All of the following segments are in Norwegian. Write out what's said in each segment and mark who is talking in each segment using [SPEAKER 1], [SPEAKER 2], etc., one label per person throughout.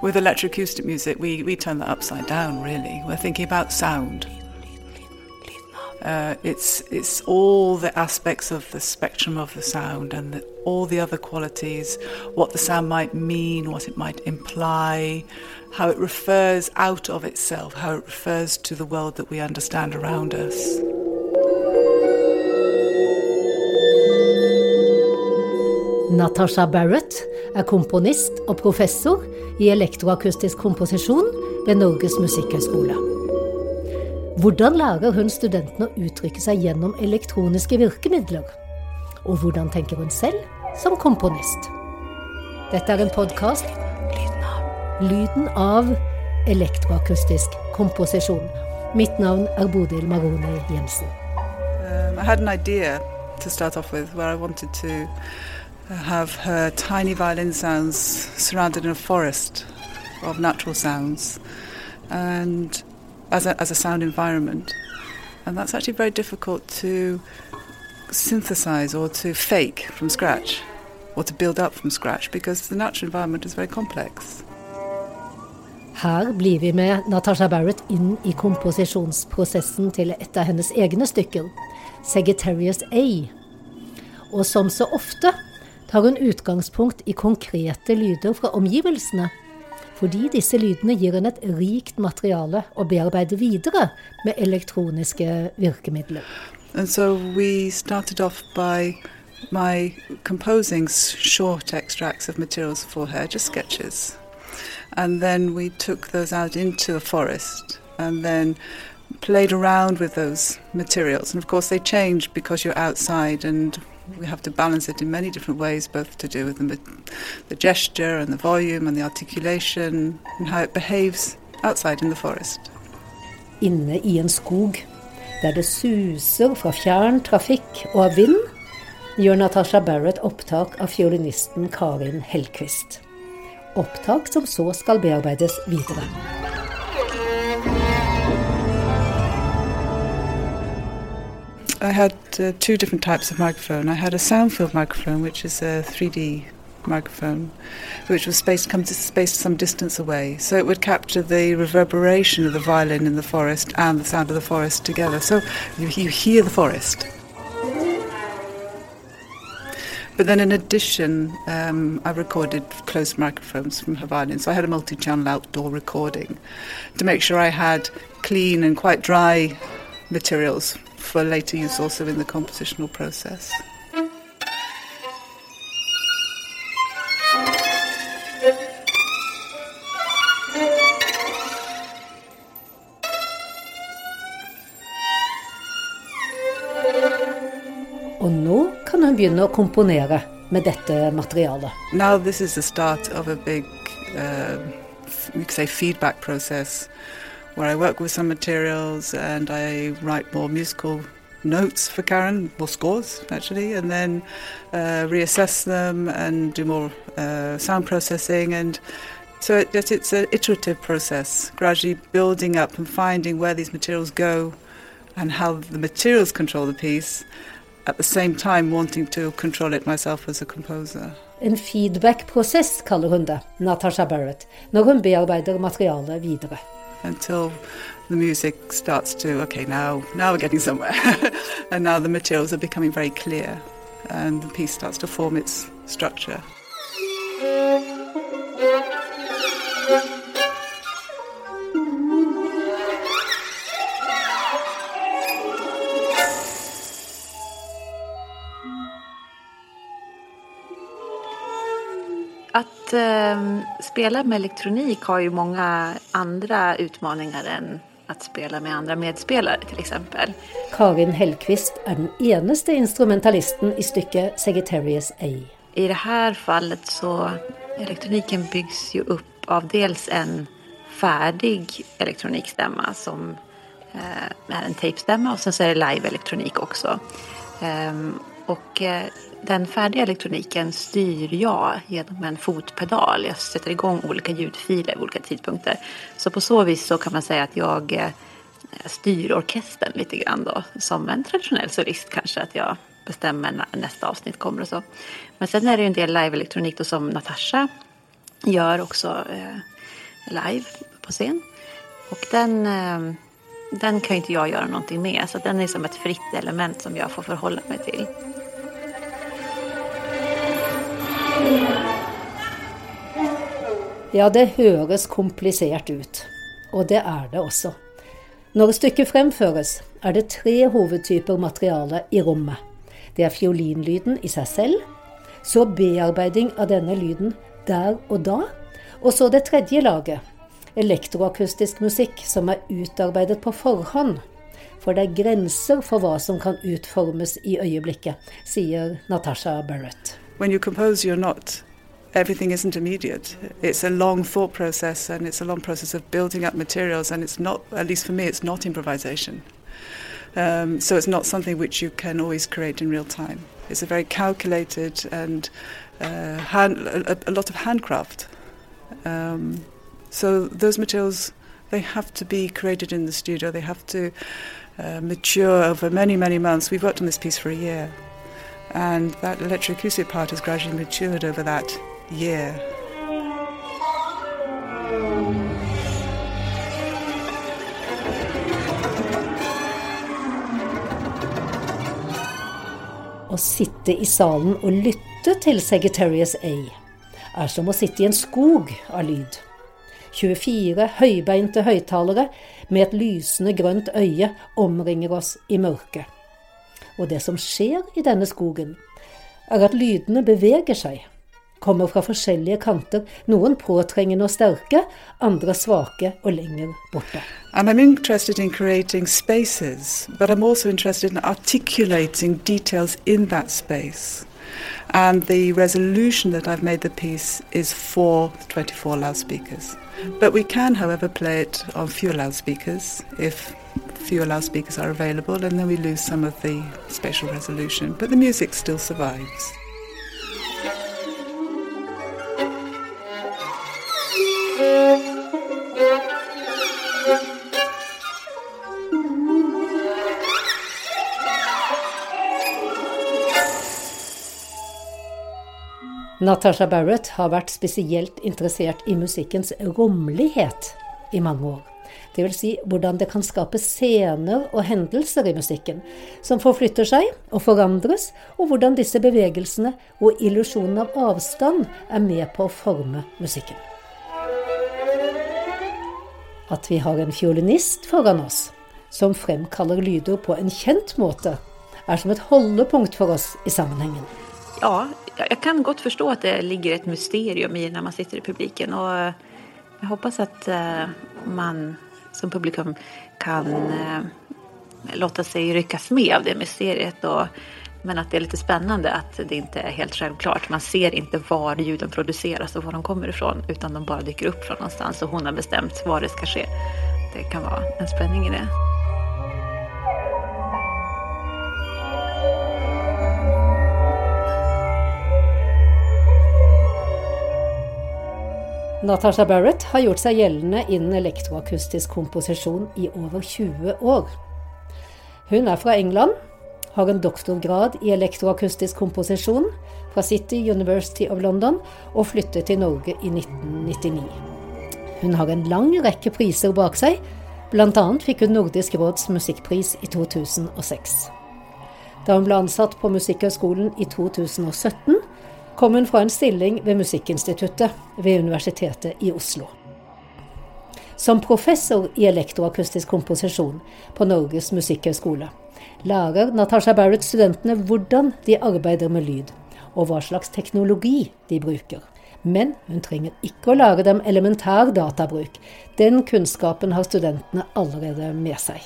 [SPEAKER 1] With electroacoustic music, we, we turn that upside down, really. We're thinking about sound. Uh, it's it's all the aspects of the spectrum of the sound and the, all the other qualities, what the sound might mean, what it might imply, how it refers out of itself, how it refers to the world that we understand around us.
[SPEAKER 2] Natasha Barrett er komponist og professor i elektroakustisk komposisjon ved Norges musikkhøgskole. Hvordan lærer hun studentene å uttrykke seg gjennom elektroniske virkemidler? Og hvordan tenker hun selv som komponist? Dette er en podkast Lyden av elektroakustisk komposisjon. Mitt navn er Bodil Marone Jensen.
[SPEAKER 1] Um, I had an idea to start off with where I have her tiny violin sounds surrounded in a forest of natural sounds and as a, as a sound environment. And that's actually very difficult to synthesize or to fake from scratch or to build up from scratch because the natural environment is very complex.
[SPEAKER 2] Her blir vi med Natasha Barrett inn i komposisjonsprosessen til et av hennes egne stykker, Sagittarius A. Og som så ofte tar hun utgangspunkt i konkrete lyder fra omgivelsene. Fordi disse lydene gir henne et rikt materiale å bearbeide videre med elektroniske virkemidler.
[SPEAKER 1] And so we started off by my composing short extracts of materials for her, just sketches. And then we took those out into the forest and then played around with those materials. And of course, they change because you're outside and we have to balance it in many different ways, both to do with the, the gesture and the volume and the articulation and how it behaves outside in the forest.
[SPEAKER 2] Inne i en skog der det suser fra fjern trafikk og av vind, gjør Natasha Barrett opptak av fiolinisten Karin Hellquist. Opptak som så skal bearbeides videre.
[SPEAKER 1] I had uh, two different types of microphone. I had a sound field microphone, which is a 3D microphone, which was spaced come to spaced some distance away, so it would capture the reverberation of the violin in the forest and the sound of the forest together. So you, you hear the forest. But then, in addition, um, I recorded closed microphones from her violin, so I had a multi-channel outdoor recording to make sure I had clean and quite dry materials for later use also in the compositional process.
[SPEAKER 2] Og nå kan hun begynne å komponere med dette materialet.
[SPEAKER 1] Now this is the start of a big, uh, you could say, feedback process where I work with some materials and I write more musical notes for Karen, more scores actually, and then uh, reassess them and do more uh, sound processing. And so it, it's an iterative process, gradually building up and finding where these materials go and how the materials control the piece, at the same time wanting to control it myself as a composer.
[SPEAKER 2] En feedback-prosess kaller hun det, Natasha Barrett, når hun bearbeider materialet videre.
[SPEAKER 1] Until the music starts to okay now now we're getting somewhere. And now the materials are becoming very clear and the piece starts to form its structure
[SPEAKER 3] Att eh, spela med elektronik har ju många andra utmaningar än att spela med andre medspelare till exempel.
[SPEAKER 2] Karin Hellquist er den eneste instrumentalisten i stykket Sagittarius A.
[SPEAKER 3] I det här fallet så elektroniken byggs ju upp av dels en ferdig elektronikstemme som eh, är en tapestemme, og så er det live-elektronik også. Ehm, och eh, den färdiga elektroniken styr jag genom en fotpedal. Jag sätter igång olika ljudfiler vid olika tidpunkter. Så på så vis så kan man säga att jag eh, styr orkestern lite grann. Som en traditionell solist kanske. Att jag bestämmer när nästa avsnitt kommer och så. Men sen är det ju en del live-elektronik som Natasha gör också. Eh, live på scen. Och den, den kan inte jag göra någonting med. Så den är som ett fritt element som jag får förhålla mig till.
[SPEAKER 2] Ja, det høres komplisert ut. Og det er det også. Når stykket fremføres, er det tre hovedtyper materiale i rommet. Det er fiolinlyden i seg selv, så bearbeiding av denne lyden der og da, og så det tredje laget, elektroakustisk musikk som er utarbeidet på forhånd. For det er grenser for hva som kan utformes i øyeblikket, sier Natasha Barrett.
[SPEAKER 1] When you compose, you're not everything isn't immediate. It's a long thought process and it's a long process of building up materials, and it's not, at least for me, it's not improvisation. Um, so it's not something which you can always create in real time. It's a very calculated and uh, hand, a, a, lot of handcraft. Um, so those materials, they have to be created in the studio. They have to uh, mature over many, many months. We've worked on this piece for a year. And that electroacoustic part has gradually matured over that year.
[SPEAKER 2] Å sitte i salen og lytte til Sagittarius A er som å sitte i en skog av lyd. 24 høybeinte høyttalere med et lysende grønt øye omringer oss i mørket. Og det som skjer i denne skogen, er at lydene beveger seg kommer fra forskjellige kanter, noen påtrengende og sterke, andre svake og lenger borte.
[SPEAKER 1] And I'm interested in creating spaces, but I'm also interested in articulating details in that space. And the resolution that I've made the piece is for 24 loudspeakers. But we can, however, play it on fewer loudspeakers if fewer loudspeakers are available, and then we lose some of the spatial resolution. But the music still survives.
[SPEAKER 2] Natasha Barrett har vært spesielt interessert i musikkens rommelighet i mange år. Dvs. Si hvordan det kan skape scener og hendelser i musikken som forflytter seg og forandres, og hvordan disse bevegelsene og illusjonen av avstand er med på å forme musikken. At vi har en fiolinist foran oss som fremkaller lyder på en kjent måte, er som et holdepunkt for oss i sammenhengen.
[SPEAKER 3] Ja, jag kan godt forstå at det ligger et mysterium i når man sitter i publiken Og jeg håper att eh, man som publikum kan la seg rykkes med av det mysteriet Og, men at det er litt spennende at det ikke er helt selvklart. Man ser ikke var ljuden produceras og hvor de kommer ifrån utan de bara dyker fra noe någonstans og hun har bestemt hvor det skal skje. Det kan være en spenning i det.
[SPEAKER 2] Natasha Barrett har gjort seg gjeldende innen elektroakustisk komposisjon i over 20 år. Hun er fra England, har en doktorgrad i elektroakustisk komposisjon fra City University of London og flyttet til Norge i 1999. Hun har en lang rekke priser bak seg, bl.a. fikk hun Nordisk råds musikkpris i 2006. Da hun ble ansatt på Musikkhøgskolen i 2017, kom hun fra en stilling ved Musikkinstituttet ved Universitetet i Oslo. Som professor i elektroakustisk komposisjon på Norges musikkhøgskole lærer Natasha Barrett studentene hvordan de arbeider med lyd, og hva slags teknologi de bruker. Men hun trenger ikke å lære dem elementær databruk. Den kunnskapen har studentene allerede med seg.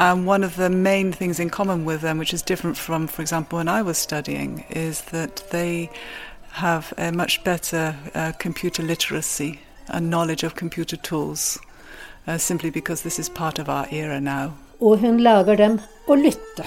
[SPEAKER 1] And one of the main things in common with them, which is different from, for example, when I was studying, is that they have a much better uh, computer literacy and knowledge of computer tools, uh, simply because this is part of our era now.
[SPEAKER 2] Og hun lærer dem å lytte,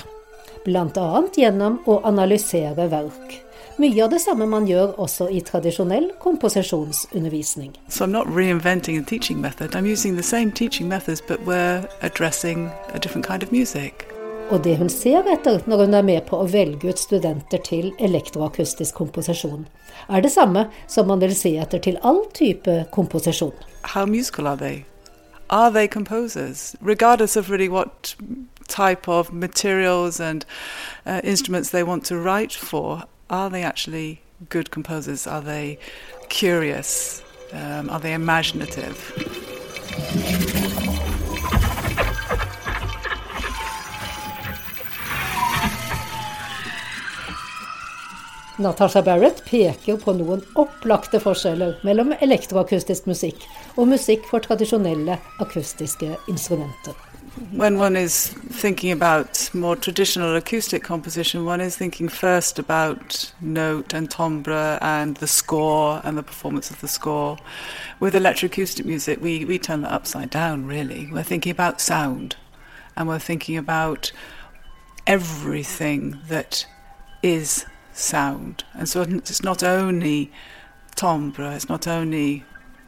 [SPEAKER 2] bl.a. gjennom å analysere verk. Mye av det samme man gjør også i tradisjonell komposisjonsundervisning.
[SPEAKER 1] So I'm not reinventing a teaching method. I'm using the same teaching methods, but we're addressing a different kind of music.
[SPEAKER 2] og det hun ser etter når hun er med på å velge ut studenter til elektroakustisk komposisjon, er det samme som man vil se etter til all type komposisjon.
[SPEAKER 1] How musical are they? Are they composers? Regardless of really what type of materials and uh, instruments they want to write for, are they actually good composers? Are they curious? Um, are they imaginative?
[SPEAKER 2] Natasha Barrett peker på noen opplagte forskjeller mellom elektroakustisk musikk og musikk for tradisjonelle akustiske instrumenter.
[SPEAKER 1] When one is thinking about more traditional acoustic composition, one is thinking first about note and timbre and the score and the performance of the score. With electroacoustic music, we, we turn that upside down, really. We're thinking about sound and we're thinking about everything that is sound. And so it's not only timbre, it's not only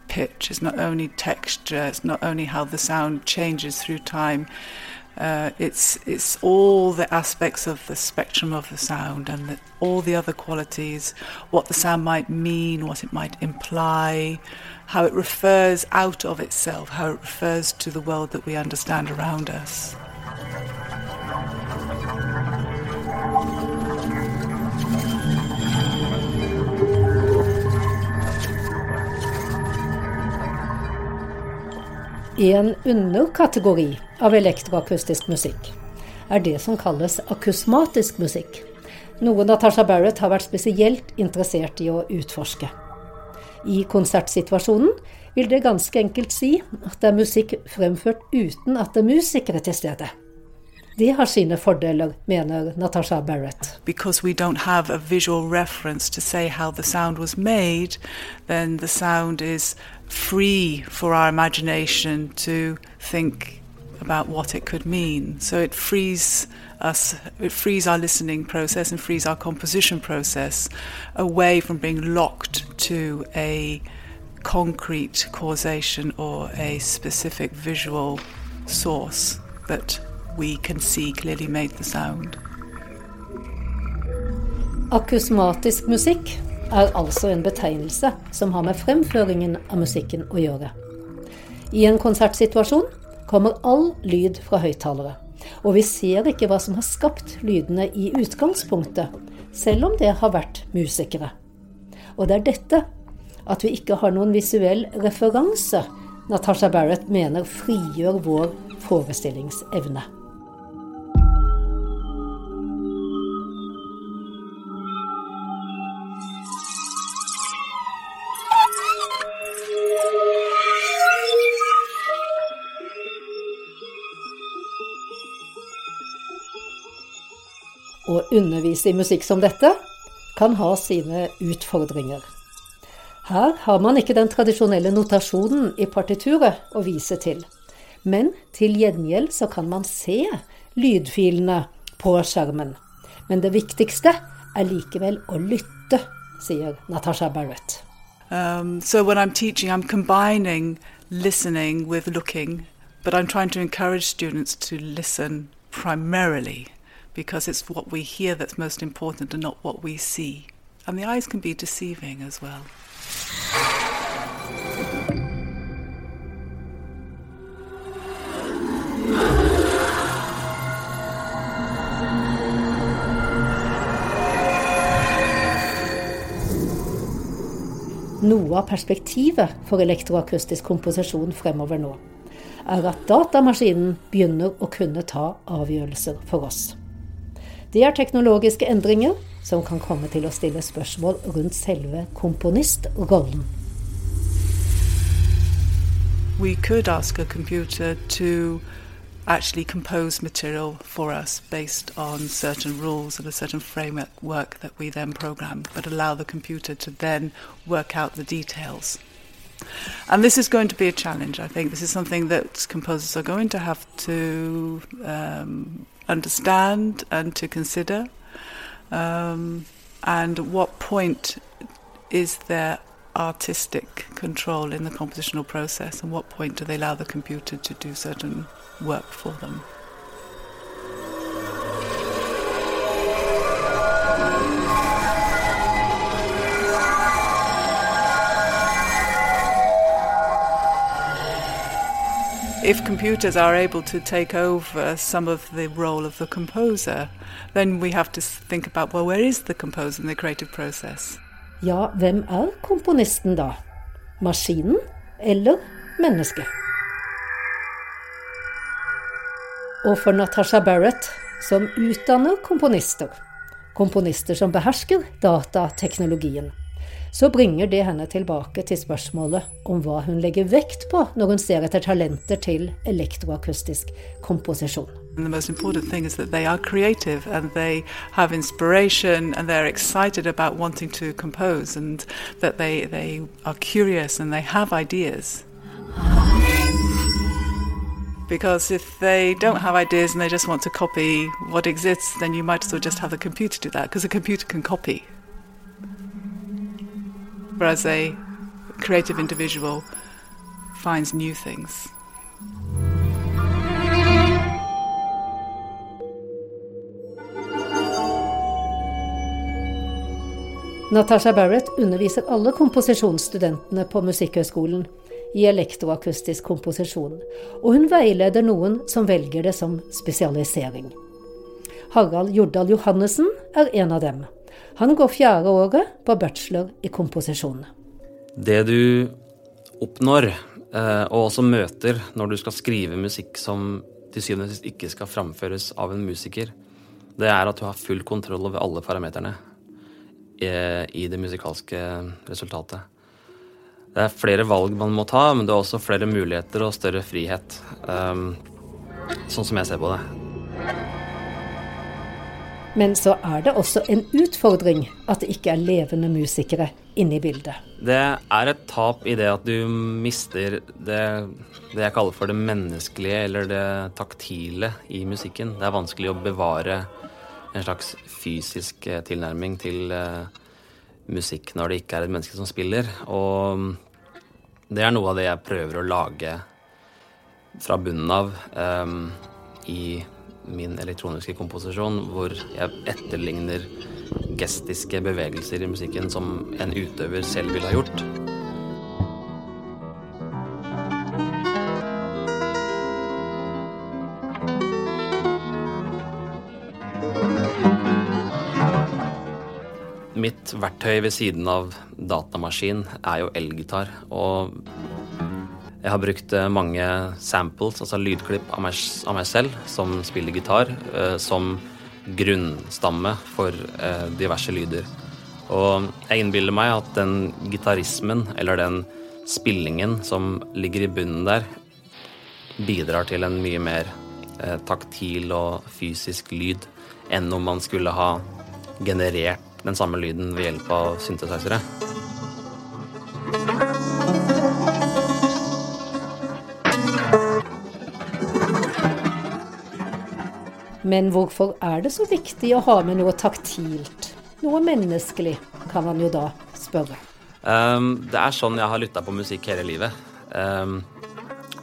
[SPEAKER 1] pitch, it's not only texture, it's not only how the sound changes through time. Uh, it's it's all the aspects of the spectrum of the sound and the, all the other qualities, what the sound might mean, what it might imply, how it refers out of itself, how it refers to the world that we understand around us.
[SPEAKER 2] En underkategori av elektroakustisk musikk er det som kalles akusmatisk musikk, noe Natasha Barrett har vært spesielt interessert i å utforske. I konsertsituasjonen vil det ganske enkelt si at det er musikk fremført uten at det er musikere til stede. Det har sine fordeler, mener Natasha Barrett.
[SPEAKER 1] Because we don't have a visual reference to say how the sound was made, then the sound free for our imagination to think about what it could mean. So it frees us, it frees our listening process and frees our composition process away from being locked to a concrete causation or a specific visual source that we can see clearly made the sound.
[SPEAKER 2] Akusmatisk musikk er altså en betegnelse som har med fremføringen av musikken å gjøre. I en konsertsituasjon kommer all lyd fra høyttalere, og vi ser ikke hva som har skapt lydene i utgangspunktet, selv om det har vært musikere. Og det er dette, at vi ikke har noen visuell referanse, Natasha Barrett mener frigjør vår forestillingsevne. Undervise i musikk som dette kan ha sine utfordringer. Her har man ikke den tradisjonelle notasjonen i partituret å vise til. Men til gjengjeld så kan man se lydfilene på skjermen. Men det viktigste er likevel å lytte, sier Natasha Barrett.
[SPEAKER 1] Um, so when I'm teaching, I'm combining listening with looking, but I'm trying to encourage students to listen primarily because it's what we hear that's most important and not what we see. And the eyes can be deceiving as well.
[SPEAKER 2] Noe av perspektivet for elektroakustisk komposisjon fremover nå er at datamaskinen begynner å kunne ta avgjørelser for oss. Det er teknologiske endringer som kan komme til å stille spørsmål rundt selve komponistrollen.
[SPEAKER 1] We could ask a computer to actually compose material for us based on certain rules and a certain framework work that we then program, but allow the computer to then work out the details. And this is going to be a challenge, I think. This is something that composers are going to have to um, understand and to consider. Um, and what point is there artistic control in the compositional process, and what point do they allow the computer to do certain work for them? If computers are able to take over some of the role of the composer, then we have to think about well, where is the composer in the creative process?
[SPEAKER 2] Ja, hvem er komponisten da? Maskinen eller mennesket? Og for Natasha Barrett, som utdanner komponister, komponister som behersker datateknologien, så bringer det henne tilbake til spørsmålet om hva hun legger vekt på når hun ser etter talenter til elektroakustisk komposisjon.
[SPEAKER 1] And the most important thing is that they are creative and they have inspiration and they're excited about wanting to compose and that they, they are curious and they have ideas. Because if they don't have ideas and they just want to copy what exists, then you might as well just have the computer do that because a computer can copy. Whereas a creative individual finds new things.
[SPEAKER 2] Natasha Barrett underviser alle komposisjonsstudentene på Musikkhøgskolen i elektroakustisk komposisjon, og hun veileder noen som velger det som spesialisering. Harald Jordal Johannessen er en av dem. Han går fjerde året på bachelor i komposisjon.
[SPEAKER 4] Det du oppnår, eh, og også møter når du skal skrive musikk som til syvende og sist ikke skal framføres av en musiker, det er at du har full kontroll over alle parameterne i det musikalske resultatet. Det er flere valg man må ta, men det er også flere muligheter og større frihet. Um, sånn som jeg ser på det.
[SPEAKER 2] Men så er det også en utfordring at det ikke er levende musikere inne i bildet.
[SPEAKER 4] Det er et tap i det at du mister det, det jeg kaller for det menneskelige eller det taktile i musikken. Det er vanskelig å bevare en slags fysisk eh, tilnærming til uh, musikk når det ikke er et menneske som spiller. Og mm, det er noe av det jeg prøver å lage fra bunnen av um, i min elektroniske komposisjon, hvor jeg etterligner gestiske bevegelser i musikken som en utøver selv ville ha gjort. Mitt verktøy ved siden av datamaskin er jo elgitar. Og jeg har brukt eh, mange samples, altså lydklipp av meg, av meg selv som spiller gitar, eh, som grunnstamme for eh, diverse lyder. Og jeg innbiller meg at den gitarismen, eller den spillingen som ligger i bunnen der, bidrar til en mye mer taktil og fysisk lyd enn om man skulle ha generert den samme lyden ved hjelp av synthesizere.
[SPEAKER 2] Men hvorfor er det så viktig å ha med noe taktilt? Noe menneskelig, kan man jo da spørre.
[SPEAKER 4] Um, det er sånn jeg har lytta på musikk hele livet. Um,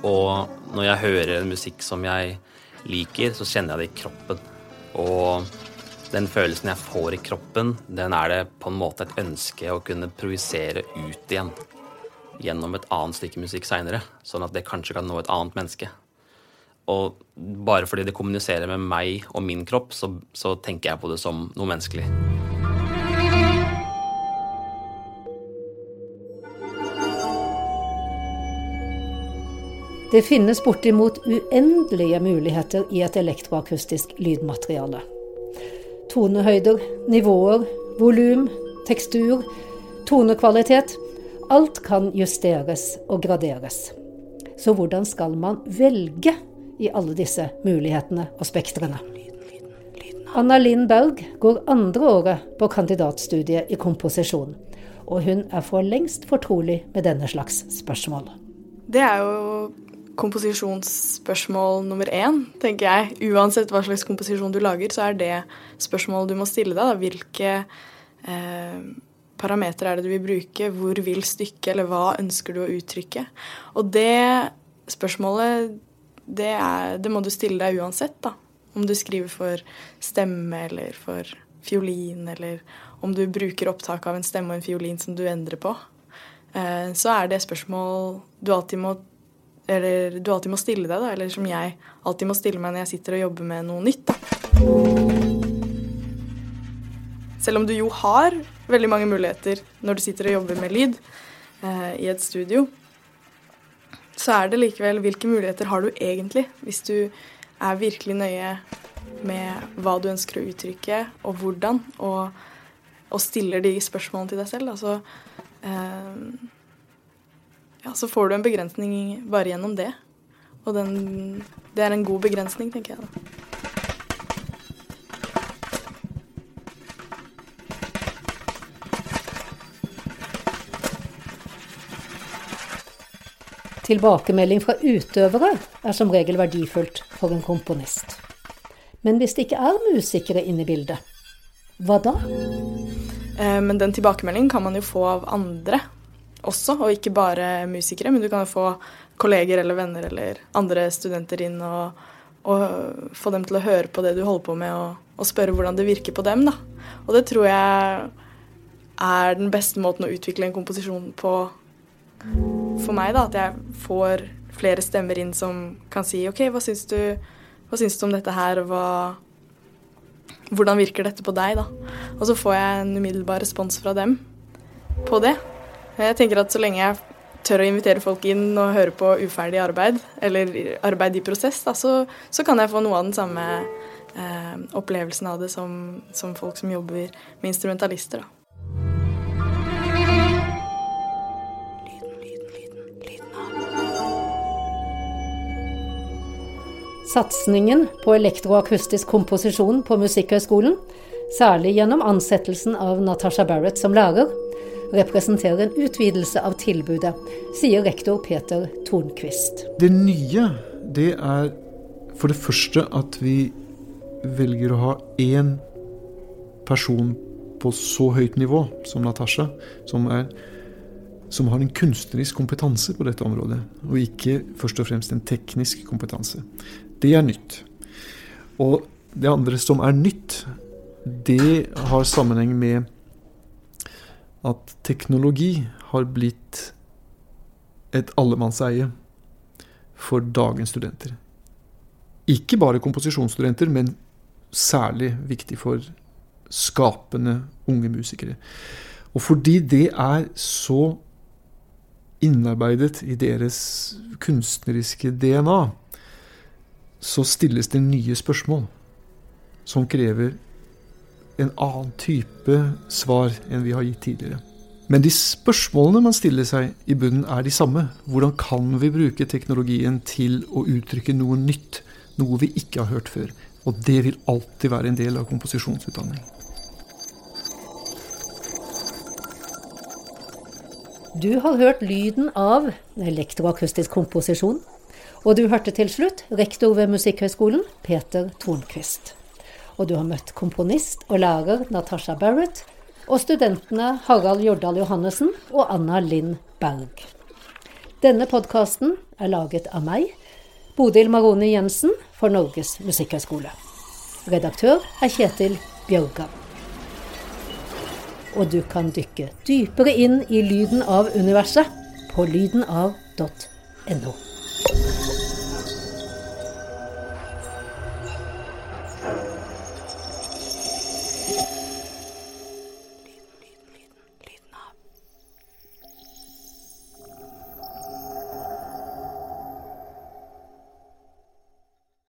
[SPEAKER 4] og når jeg hører musikk som jeg liker, så kjenner jeg det i kroppen. Og den følelsen jeg får i kroppen, den er det på en måte et ønske å kunne projisere ut igjen gjennom et annet stykke musikk seinere, sånn at det kanskje kan nå et annet menneske. Og bare fordi det kommuniserer med meg og min kropp, så, så tenker jeg på det som noe menneskelig.
[SPEAKER 2] Det finnes bortimot uendelige muligheter i et elektroakustisk lydmateriale tonehøyder, nivåer, volum, tekstur, tonekvalitet. Alt kan justeres og graderes. Så hvordan skal man velge i alle disse mulighetene og spektrene? Anna Linn Berg går andre året på kandidatstudiet i komposisjon, og hun er for lengst fortrolig med denne slags spørsmål.
[SPEAKER 5] Det er jo komposisjonsspørsmål nummer én, tenker jeg. Uansett hva slags komposisjon du lager, så er det spørsmålet du må stille deg. Da. Hvilke eh, parametere er det du vil bruke? Hvor vil stykket, eller hva ønsker du å uttrykke? Og det spørsmålet, det, er, det må du stille deg uansett, da. Om du skriver for stemme eller for fiolin, eller om du bruker opptak av en stemme og en fiolin som du endrer på. Eh, så er det spørsmål du alltid må eller du alltid må stille deg, da, eller som jeg alltid må stille meg når jeg sitter og jobber med noe nytt. Da. Selv om du jo har veldig mange muligheter når du sitter og jobber med lyd eh, i et studio, så er det likevel hvilke muligheter har du egentlig hvis du er virkelig nøye med hva du ønsker å uttrykke, og hvordan, og, og stiller de spørsmålene til deg selv. Altså, eh, ja, så får du en begrensning bare gjennom det. Og den, det er en god begrensning, tenker jeg. da.
[SPEAKER 2] Tilbakemelding fra utøvere er som regel verdifullt for en komponist. Men hvis det ikke er musikere inne i bildet, hva da?
[SPEAKER 5] Eh, men den tilbakemeldingen kan man jo få av andre også, og ikke bare musikere. Men du kan jo få kolleger eller venner eller andre studenter inn og, og få dem til å høre på det du holder på med, og, og, spørre hvordan det virker på dem. da. Og det tror jeg er den beste måten å utvikle en komposisjon på for meg. da, At jeg får flere stemmer inn som kan si OK, hva syns du, hva syns du om dette her, hva, hvordan virker dette på deg, da? Og så får jeg en umiddelbar respons fra dem på det. Jeg tenker at så lenge jeg tør å invitere folk inn og høre på uferdig arbeid, eller arbeid i prosess, da, så, så, kan jeg få noe av den samme eh, opplevelsen av det som, som, folk som jobber med instrumentalister. Da.
[SPEAKER 2] Satsingen på elektroakustisk komposisjon på Musikkhøgskolen, særlig gjennom ansettelsen av Natasha Barrett som lærer, representerer en utvidelse av tilbudet, sier rektor Peter Tornquist.
[SPEAKER 6] Det nye det er for det første at vi velger å ha én person på så høyt nivå som Natasha, som, er, som har en kunstnerisk kompetanse på dette området, og ikke først og fremst en teknisk kompetanse. Det er nytt. Og det andre som er nytt, det har sammenheng med at teknologi har blitt et allemannseie for dagens studenter. Ikke bare komposisjonsstudenter, men særlig viktig for skapende unge musikere. Og fordi det er så innarbeidet i deres kunstneriske DNA, så stilles det nye spørsmål som krever en annen type svar enn vi har gitt tidligere. Men de spørsmålene man stiller seg i bunnen, er de samme. Hvordan kan vi bruke teknologien til å uttrykke noe nytt? Noe vi ikke har hørt før. Og det vil alltid være en del av komposisjonsutdanning.
[SPEAKER 2] Du har hørt lyden av elektroakustisk komposisjon. Og du hørte til slutt rektor ved Musikkhøgskolen, Peter Tornquist og du har møtt komponist og lærer Natasha Barrett og studentene Harald Jordal Johannessen og Anna Linn Berg. Denne podkasten er laget av meg, Bodil Maroni Jensen, for Norges musikkhøgskole. Redaktør er Kjetil Bjørgan. Og du kan dykke dypere inn i lyden av universet på lydenav.no.